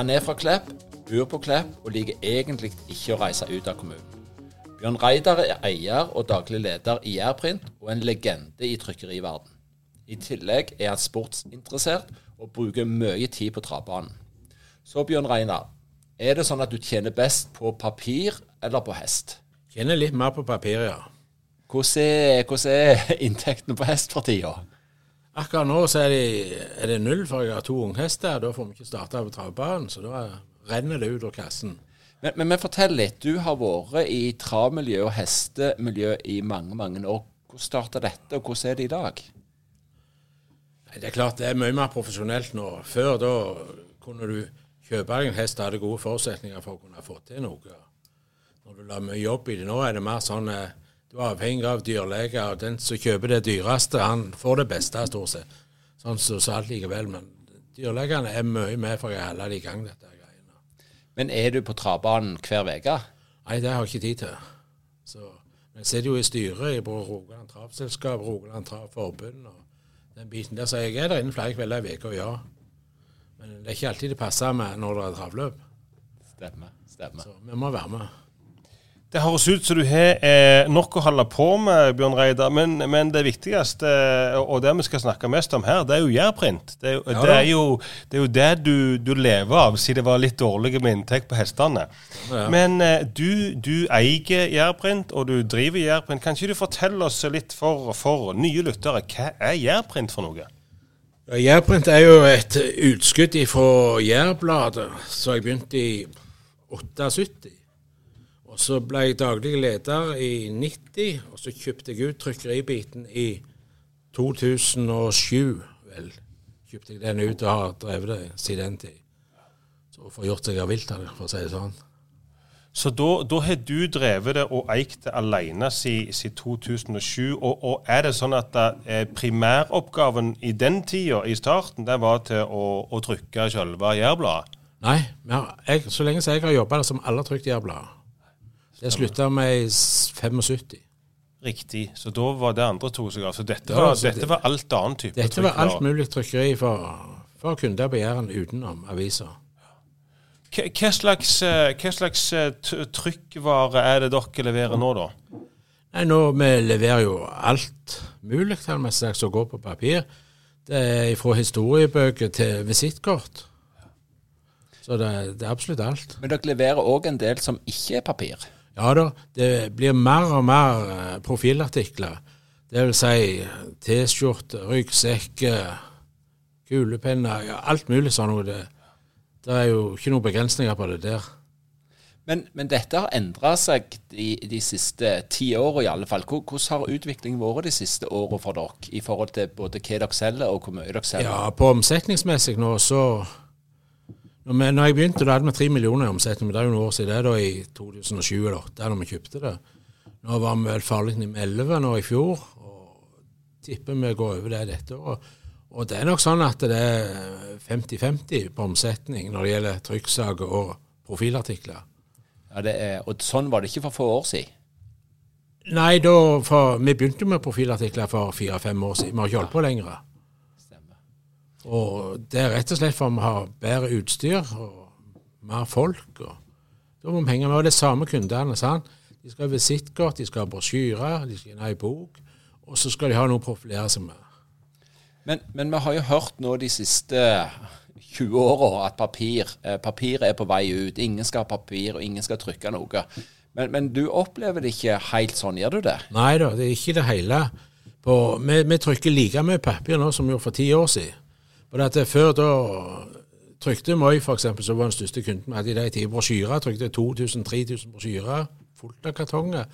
Han er fra Klepp, bor på Klepp og liker egentlig ikke å reise ut av kommunen. Bjørn Reidar er eier og daglig leder i Jærprint og en legende i trykkeriverden. I tillegg er han sportsinteressert og bruker mye tid på travbanen. Så Bjørn Reidar, er det sånn at du tjener best på papir eller på hest? Tjener litt mer på papir, ja. Hvordan er, hvordan er inntektene på hest for tida? Akkurat nå så er det, er det null, for jeg har to unghester. Da får vi ikke starta på travbanen, så da renner det ut av kassen. Men, men, men, fortell litt. Du har vært i travmiljø og hestemiljø i mange, mange år. Hvordan starta dette, og hvordan er det i dag? Det er klart det er mye mer profesjonelt nå. Før da kunne du kjøpe deg en hest og hadde gode forutsetninger for å kunne få til noe. Når du la mye jobb i det. Nå er det mer sånn eh, du er avhengig av dyrlege, og den som kjøper det dyreste, han får det beste, stort sett. Sånn som så alt likevel. Men dyrlegene er mye med for å holde det i gang, dette greiene. Men er du på travbanen hver uke? Nei, det har jeg ikke tid til. Så, men jeg sitter jo i styret i Rogaland Travselskap, Rogaland Travforbund og den biten der. Så jeg er der inne flere kvelder i uka, ja. Men det er ikke alltid det passer med når det er travløp. Stemmer. stemmer. Så vi må være med. Det høres ut som du har eh, nok å holde på med, Bjørn Reidar. Men, men, det viktigste, og det vi skal snakke mest om her, det er jo Jærprint. Det, ja, det, er jo, det er jo det du, du, lever av, siden det var litt dårlig med inntekt på hestene. Ja. Men eh, du, du, eier Jærprint, og du driver Jærprint. Kan ikke du fortelle oss litt for, for nye lyttere, hva er Jærprint for noe? Jærprint er jo et utskudd fra Jærbladet, så jeg begynte i 78. Og så ble jeg daglig leder i 90, og så kjøpte jeg ut trykkeribiten i 2007, vel. Kjøpte jeg den ut og har drevet det siden den tid. Så får gjort seg av vilt av det, for å si det sånn. Så da, da, har du drevet det og eikt det alene siden 2007. Og, og, er det sånn at det, primæroppgaven i den tida, i starten, det var til å, å trykke selve Jærbladet? Nei, jeg, så lenge jeg har jobba som alle har trykt Jærbladet. Det slutta med i 75. Riktig. Så da var det andre to som ga. Så dette, var, altså, dette var alt annet type Dette trykker. var alt mulig trykkeri for, for kunder på Jæren utenom aviser. Hva slags, eh, hva slags eh, trykkvare er det dere leverer nå, da? Nei, nå, Vi leverer jo alt mulig som går på papir. Det er fra historiebøker til visittkort. Så det, det, er absolutt alt. Men dere leverer òg en del som ikke er papir? Ja da, det blir mer og mer eh, profilartikler. Det vil si T-skjorte, ryggsekk, kulepenner, ja, alt mulig sånn noe. Det, det er jo ikke noen begrensninger på det der. Men, men dette har endra seg de, de siste ti åra i alle fall. Hvordan har utviklingen vært de siste åra for dere, i forhold til både hva dere selger og hvor mye dere selger? Ja, På omsetningsmessig nå, så når, når jeg begynte, da hadde vi tre millioner i omsetning. Det er jo noen år siden det, da, i 2007 da, der når vi kjøpte det. Nå var vi vel farlig med 11 nå i fjor, og tipper vi går over det dette året. Og det er nok sånn at det er 50-50 på omsetning når det gjelder trykksaker og profilartikler. Ja, er, Og sånn var det ikke for få år siden? Nei, da, for, vi begynte med profilartikler for fire-fem år siden. Vi har ikke holdt på lenger. Og det er rett og slett for vi har bedre utstyr og mer folk. og Da må vi henge med. Og det samme kundene. sant? De skal ha visittkort, de skal ha brosjyrer, de skal ha ei bok. Og så skal de ha noe å profilere seg med. Men, men, vi har jo hørt nå de siste 20 åra at papir, eh, papir er på vei ut. Ingen skal ha papir, og ingen skal trykke noe. Men, men du opplever det ikke helt sånn, gjør du det? Nei da, det er ikke det hele. På, vi, vi trykker like mye papir nå som vi gjorde for ti år siden. Bare at Før da trykte Moi, f.eks., som var den største kunden vi hadde i de tider, brosjyrer. Trykte 2000-3000 brosjyrer fullt av kartonger.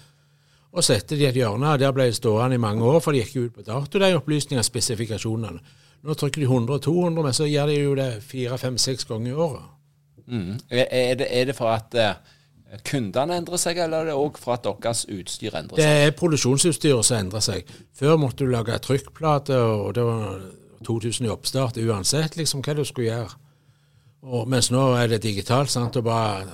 Og sette de et hjørne. og Der ble de stående i mange år, for de gikk jo ut på dato, de opplysningene, spesifikasjonene. Nå trykker de 100 og 200, men så gjør de jo det fire, fem, seks ganger i året. Mm. Er, det, er, det, for at eh, kundene endrer seg, eller er det òg for at deres utstyr endrer seg? Det er produksjonsutstyret som endrer seg. Før måtte du lage trykkplater, og det var 2000 i oppstart uansett liksom hva du skulle gjøre. Og, mens nå er det digitalt, sant, og bare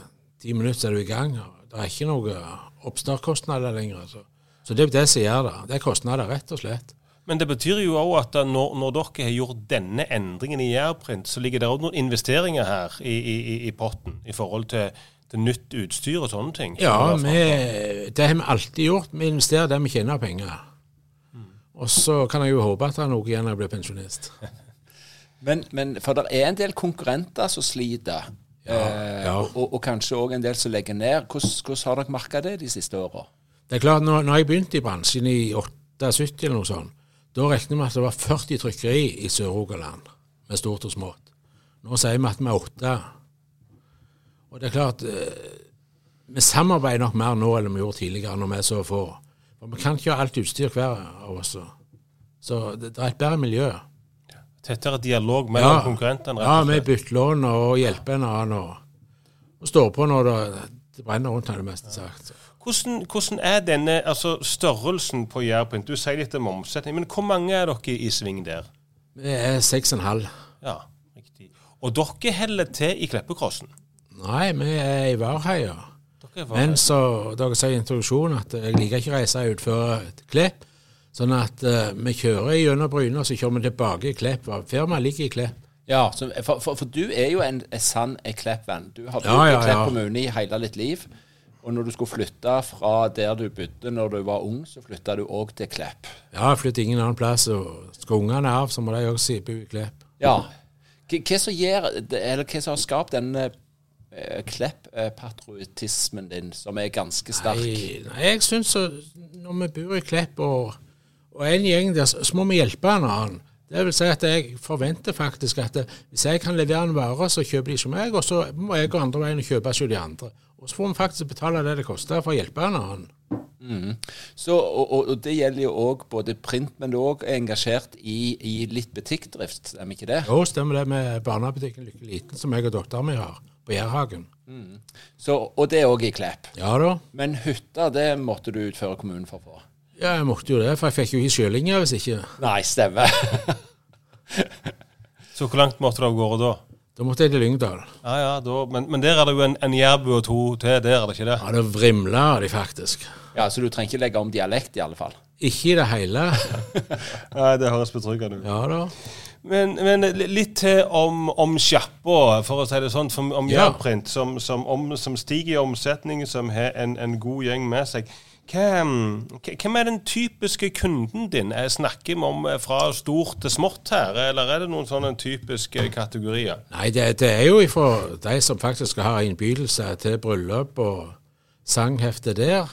ti minutter er du i gang. Det er ikke noen oppstartkostnader lenger. Så, Så det er det som gjør det. Det er kostnader, rett og slett. Men det betyr jo òg at når, når, dere har gjort denne endringen i Jærprint, så ligger det òg noen investeringer her i, i, i, potten i forhold til, til, nytt utstyr og sånne ting? Ja, vi, det har vi alltid gjort. Vi investerer der vi tjener penger. Og så kan jeg jo håpe at han også igjen blir pensjonist. men, men, for det er en del konkurrenter som sliter. Ja, eh, ja. Og, og, kanskje òg en del som legger ned. Hvordan, hvordan har dere merka det de siste åra? Det er klart, når, når jeg begynte i bransjen i 78 eller noe sånt, da regner vi at det var 40 trykkeri i Sør-Rogaland, med stort og smått. Nå sier vi at vi er åtte. Og det er klart eh, Vi samarbeider nok mer nå enn vi gjorde tidligere, når vi er så få. For vi kan ikke ha alt utstyr hver av oss. Så det, det er et bedre miljø. Tettere dialog mellom ja, konkurrentene? Ja, vi bytter lån og hjelper en annen. Og, og står på når det, det brenner rundt, har det mest sagt. Hvordan, hvordan, er denne altså størrelsen på Jærprint? Du sier litt om omsetning, men hvor mange er dere i sving der? Vi er seks og en halv. Ja, riktig. Og dere heller til i Kleppekrossen? Nei, vi er i Varheia. Men så dere sier i introduksjonen at jeg liker ikke å reise ut før et Klepp. Sånn at uh, vi kjører gjennom Bryne, og så kjører vi tilbake i Klepp. Firmaet ligger i Klepp. Ja, for, for, for, du er jo en, en sann Klepp-venn. Du har bodd ja, ja, i Klepp kommune i hele ditt liv. Og når du skulle flytte fra der du bodde når du var ung, så flytta du òg til Klepp. Ja, jeg flytter ingen annen plass. Og skal ungene av, så må de òg bo i Klepp. Ja. Hva som har skapt denne eh, Klepp-patriotismen din, som er ganske sterk? Nei, nei jeg syns når vi bor i Klepp og, og en gjeng der, så må vi hjelpe en annen. Det vil si at jeg forventer faktisk at hvis jeg kan levere en vare, så kjøper de ikke meg, og så må jeg gå andre veien og kjøpe ikke de andre. Og så får vi faktisk betale det det koster for å hjelpe en annen. Mm. Så, og, og, det gjelder jo òg både print, men du er òg engasjert i, i, litt butikkdrift, stemmer ikke det? Jo, stemmer det med barnebutikken Lykke Liten, som jeg og dattera mi har, på Jærhagen. Mm. og det er òg i Klepp? Ja da. Men hytta, det måtte du utføre kommunen for å få? Ja, jeg måtte jo det, for jeg fikk jo ikke sjølinja hvis ikke. Nei, stemmer. så hvor langt måtte du av gårde da? Da måtte jeg til Lyngdal. Ja, ja, da, men, men, der er det jo en, en jærbu og to til, der er det ikke det? Ja, det vrimler av de faktisk. Ja, Så du trenger ikke legge om dialekt, i alle fall? Ikke i det hele. Nei, det høres betryggende ut. Ja da. Men, men, litt til om, om sjappa, for å si det sånn, om ja. Jærprint, som, som, som, stiger i omsetning, som har en, en god gjeng med seg. Hvem er den typiske kunden din? Jeg snakker vi om eh, fra stort til smått her, eller er det noen sånne typiske kategorier? Nei, det, det er jo fra de som faktisk har innbydelse til bryllup og sanghefte der.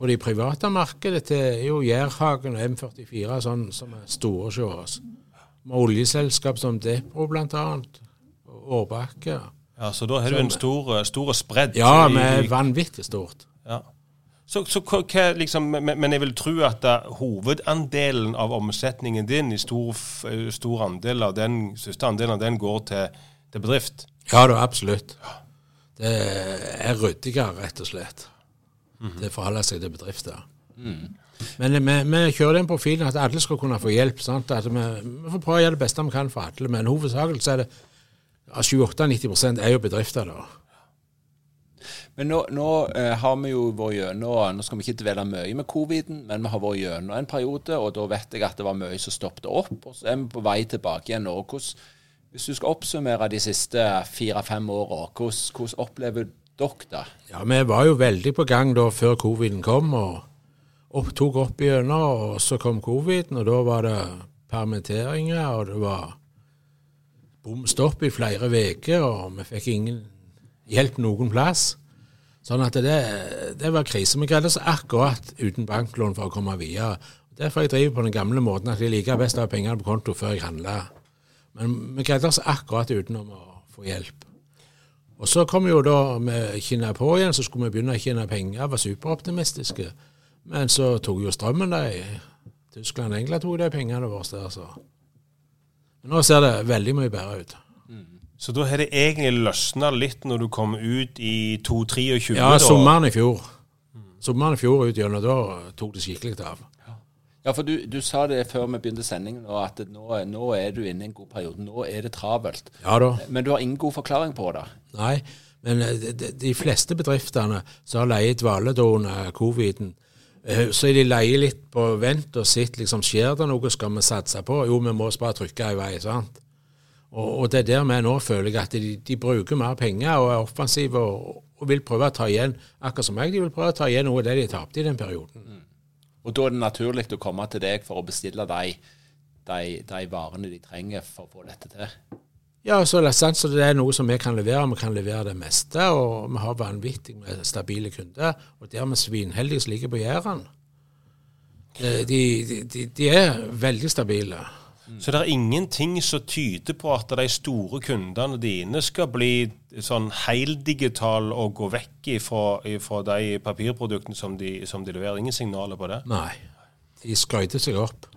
På de private markedet til jo Jærhagen og M44 sånn som er store hos oss. Med oljeselskap som Depro bl.a. Og Årbakke. Ja, Så da har du en stor, stor spredd? Ja, med vanvittig stort. Ja. Så, så hva, liksom, men jeg vil tro at da, hovedandelen av omsetningen din, i stor, stor andel av den, største andelen av den, går til, til bedrift? Ja da, absolutt. Det er ryddigere, rett og slett. Mm -hmm. Det forholder seg til bedrifter. Mm. Men vi, vi, kjører den profilen at alle skal kunne få hjelp. Sant? At vi, vi får prøve å gjøre det beste vi kan for alle, men hovedsakelig er det 28-90 er jo bedrifter. da. Men nå, nå eh, har vi jo vært gjennom Nå skal vi ikke dvele mye med coviden, men vi har vært gjennom en periode, og da vet jeg at det var mye som stoppet opp. Og så er vi på vei tilbake igjen nå. Hvis du skal oppsummere de siste fire-fem åra, hvordan, hvordan, opplever dere det? Ja, Vi var jo veldig på gang da før coviden kom, og opp, tok opp igjennom. Og så kom coviden, og da var det permitteringer, og det var bom stopp i flere uker, og vi fikk ingen hjelp noen plass. Sånn at det, det var krise. Vi greide oss akkurat uten banklån for å komme videre. Derfor jeg driver på den gamle måten at jeg liker best å ha pengene på konto før jeg handler. Men vi greide oss akkurat utenom å få hjelp. Og så kom jo da vi kinna på igjen, så skulle vi begynne å tjene penger, var superoptimistiske. Men så tok jo strømmen de i Tyskland og England tok de pengene våre der, så. Men nå ser det veldig mye bedre ut. Så da har det egentlig løsna litt når du kom ut i 2-23? Ja, sommeren i fjor. Sommeren i fjor ut gjennom da tok det skikkelig av. Ja, for du, du, sa det før vi begynte sendingen, at nå, nå, er du inne i en god periode. Nå er det travelt. Ja da. Men du har ingen god forklaring på det? Nei, men de, de fleste bedriftene som har leid dvale under coviden, eh, så er de leie litt på vent og sitt liksom, skjer det noe, skal vi satse på? Jo, vi må bare trykke i vei. sant? Og, og det er der vi nå føler jeg at de, de, bruker mer penger og er offensive og, og, vil prøve å ta igjen, akkurat som meg, de vil prøve å ta igjen noe av det de tapte i den perioden. Mm. Og da er det naturlig å komme til deg for å bestille de, de, de varene de trenger for å få dette til? Ja, så det, sant, så det er noe som vi kan levere. Vi kan levere det meste, og vi har vanvittig med stabile kunder. Og der vi svinheldige som ligger på Jæren. De, de, de, er veldig stabile. Så det er ingenting som tyder på at de store kundene dine skal bli sånn heldigital og gå vekk fra de papirproduktene som de, som de, leverer? Ingen signaler på det? Nei. De skøyter seg opp.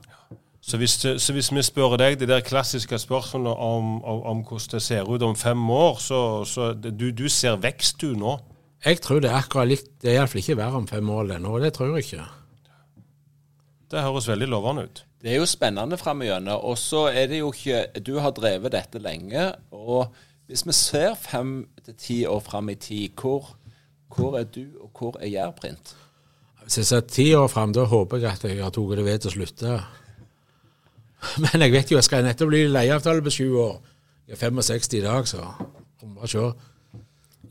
Så hvis, så hvis, vi spør deg det der klassiske spørsmålet om, om, om hvordan det ser ut om fem år, så, så du, du, ser vekst du nå? Jeg tror det er akkurat likt. Det er iallfall ikke verre om fem år ennå. Det tror jeg ikke. Det høres veldig lovende ut. Det er jo spennende framover. Og så er det jo ikke Du har drevet dette lenge. Og hvis vi ser fem til ti år fram i tid, hvor, hvor, er du, og hvor er Jærprint? Hvis jeg ser ti år fram, da håper jeg at jeg har tatt det ved til å slutte. Men jeg vet jo jeg skal nettopp bli leieavtale på sju år. Jeg er 65 i dag, så må bare se.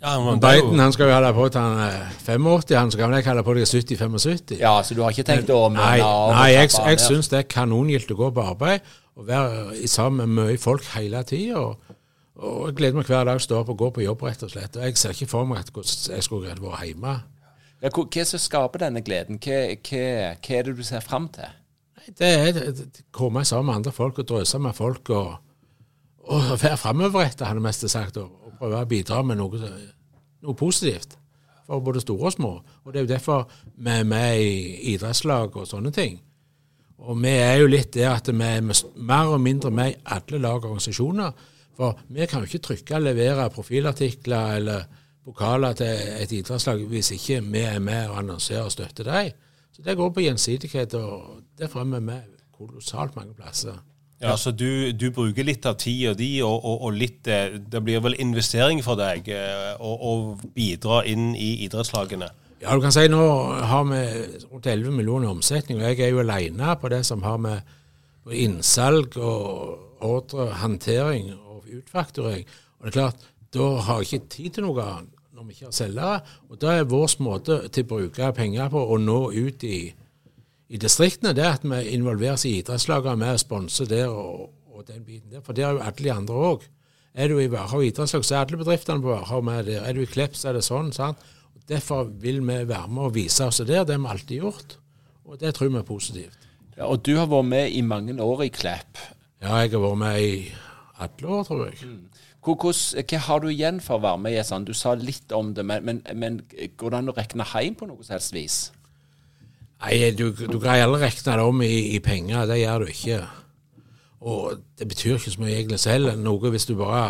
Ja, Biden han skal jo holde på til han er 85, han skal vel ikke holde på til 70-75. Ja, Så du har ikke tenkt å Nei, nei jeg, jeg syns det er kanongildt å gå på arbeid og være sammen med mye folk hele tida. Og, og, jeg gleder meg hver dag å stå opp og gå på jobb, rett og slett. Og jeg ser ikke for meg at jeg skulle greid å være hjemme. Ja, hva som skaper denne gleden? Hva, hva, hva, er det du ser fram til? Det er å komme sammen med andre folk og drøse med folk og, og være framoverrettet, har det meste sagt. og prøve å bidra med noe, noe, positivt for både store og små. Og Det er jo derfor vi er med i idrettslag og sånne ting. Og vi er jo litt det at vi er mer og mindre med i alle lag og organisasjoner. For vi kan jo ikke trykke og levere profilartikler eller pokaler til et idrettslag hvis ikke vi er med og annonserer og støtter dem. Så det går på gjensidighet, og det fremmer vi kolossalt mange plasser. Ja, Så du, du, bruker litt av tida di, og, og, og, litt eh, Det blir vel investering for deg eh, å bidra inn i idrettslagene? Ja, du kan si nå har vi rundt 11 millioner i omsetning, og jeg er jo alene på det som har med innsalg og ordrehåndtering og utfakturering. Og det er klart, da har jeg ikke tid til noe annet når vi ikke har selgere. Og da er vår måte til å bruke penger på å nå ut i i distriktene, det er at vi involveres i idrettslagene med å sponse der og, og, den biten der. For det er jo alle de andre òg. Er du i Varhaug idrettslag, så er alle bedriftene på Varhaug med der. Er du i Klepp, så er det sånn. sant? Og derfor vil vi være med og vise oss der. Det har vi alltid gjort. Og det tror vi er positivt. Ja, og du har vært med i mange år i Klepp? Ja, jeg har vært med i alle år, tror jeg. Mm. Hva, hva, har du igjen for å være med sånn? Du sa litt om det, men, men, men går det an å regne hjem på noe som helst vis? Nei, du, du greier aldri å regne det om i, i, penger. Det gjør du ikke. Og det betyr ikke så mye egentlig selv. Noe hvis du bare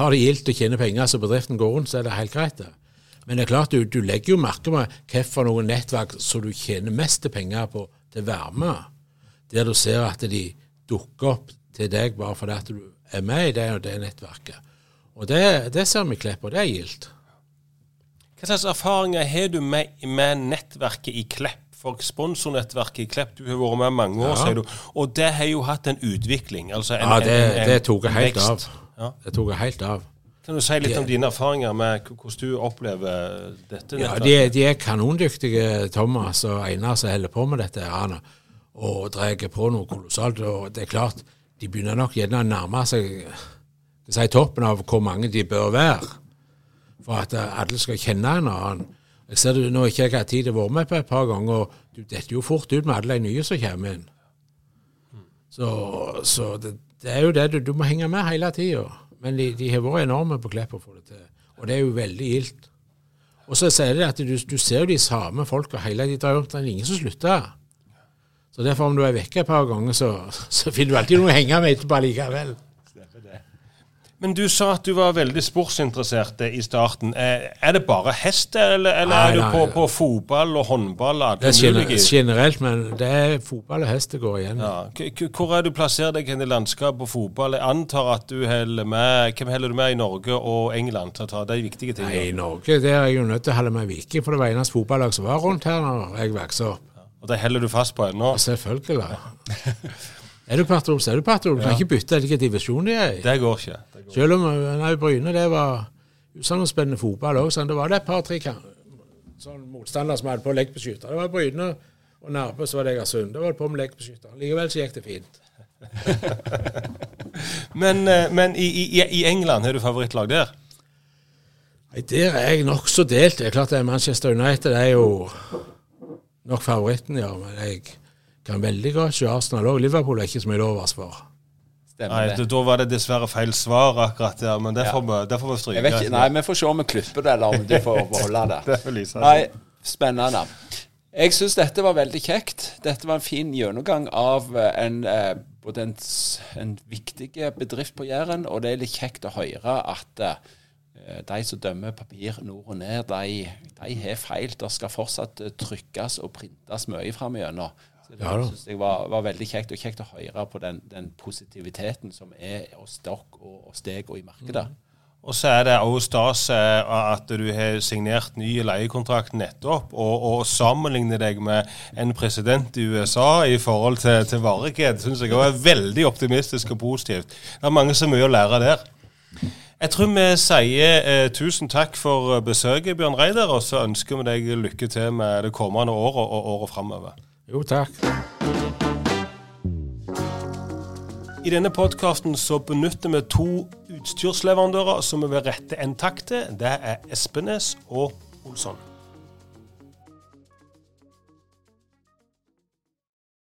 har det gildt å tjene penger så bedriften går rundt, så er det helt greit. Men det er klart, du, du legger jo merke med hvilke nettverk som du tjener mest penger på til varme. Der du ser at de dukker opp til deg bare fordi at du er med i det og det nettverket. Og det, det ser vi Klepp, og det er gildt. Hva slags erfaringer har du med, med nettverket i Klepp? For sponsornettverket i Klepp, du har vært med mange år, ja. sier du. Og det har jo hatt en utvikling. Altså en, ja, det, en, en, det tok jeg helt av. Ja. Det tok jeg helt av. Kan du si litt om dine erfaringer med hvordan du opplever dette? Ja, de, de, er kanondyktige, Thomas og Einar, som holder på med dette. Anna, Og drar på noe kolossalt. Og det er klart, de begynner nok gjerne å nærme seg si, toppen av hvor mange de bør være. for at alle skal kjenne en annen. Jeg ser du, Nå ikke jeg har tid til å være med på et par ganger, og du detter jo fort ut med alle de nye som kommer inn. Så, så det, det er jo det, du, du må henge med hele tida. Men de, de har vært enorme på Klepp å få det til. Og det er jo veldig gildt. Og så sier de at du, du ser jo de samme folka hele tida. Det er ingen som slutter. Så derfor, om du er vekke et par ganger, så, så finner du alltid noe å henge med etterpå likevel. Men du sa at du var veldig sportsinteressert i starten. Eh, Er det bare hest, eller, eller Nei, er du nei, på, på fotball og håndball? Det er generelt, men det er fotball og hest det går igjen. Ja. Hvor er du plasserer deg i landskapet på fotball? Jeg antar at du heller med Hvem heller du med i Norge og England til å ta de viktige Nei, tingene? I Norge der er jeg jo nødt til å holde med Viking, for det var eneste fotballag som var rundt her når jeg vokste opp. Og det holder du fast på ennå? Selvfølgelig. Er du patron, så er du patron. Du kan ikke bytte hvilken divisjon de er i. Det går ikke. Det går. Selv om nei, Bryne det var usammenspennende fotball òg, sånn. det var det et par-tre sånn motstandere som hadde på leggbeskytter. Det var Bryne og Nærbø, så var det Egersund. Det var på med leggbeskytter. Likevel så gikk det fint. Men, eh, men i, i, i England, har du favorittlag der? Nei, Der er jeg nokså delt. Det er klart det er Manchester United det er jo nok favoritten, ja. Men jeg kan veldig godt se Arsenal òg. Liverpool er ikke så mye til overs for. Nei, det. da- Da var det dessverre feil svar akkurat der, men det Ja. får vi, det vi stryke. Jeg vet ikke, nei, vi får se om vi klipper det, eller om du får beholde det. Det. Nei, spennende. Jeg syns dette var veldig kjekt. Dette var en fin gjennomgang av eh, en, eh, en, en viktig bedrift på Jæren, og det er litt kjekt å høre at eh, de som dømmer papir nord og ned, de, de har feil. Det skal fortsatt eh, trykkes og printes mye framover. Så det Ja da. synes jeg var, var veldig kjekt, og kjekt å høre på den, den positiviteten som er hos dere og hos deg og i markedet. Og så er det òg stas eh, at du har signert ny leiekontrakt nettopp, og, og sammenligner deg med en president i USA i forhold til, til varighet, syns jeg òg er veldig optimistisk og positivt. Det er mange som har mye å lære der. Jeg tror vi sier eh, tusen takk for besøket, Bjørn Reidar, og så ønsker vi deg lykke til med det kommende året og året framover. Jo, takk. I denne podkasten så benytter vi to utstyrsleverandører som vi vil rette en takk til. Det er Espenes og Olsson.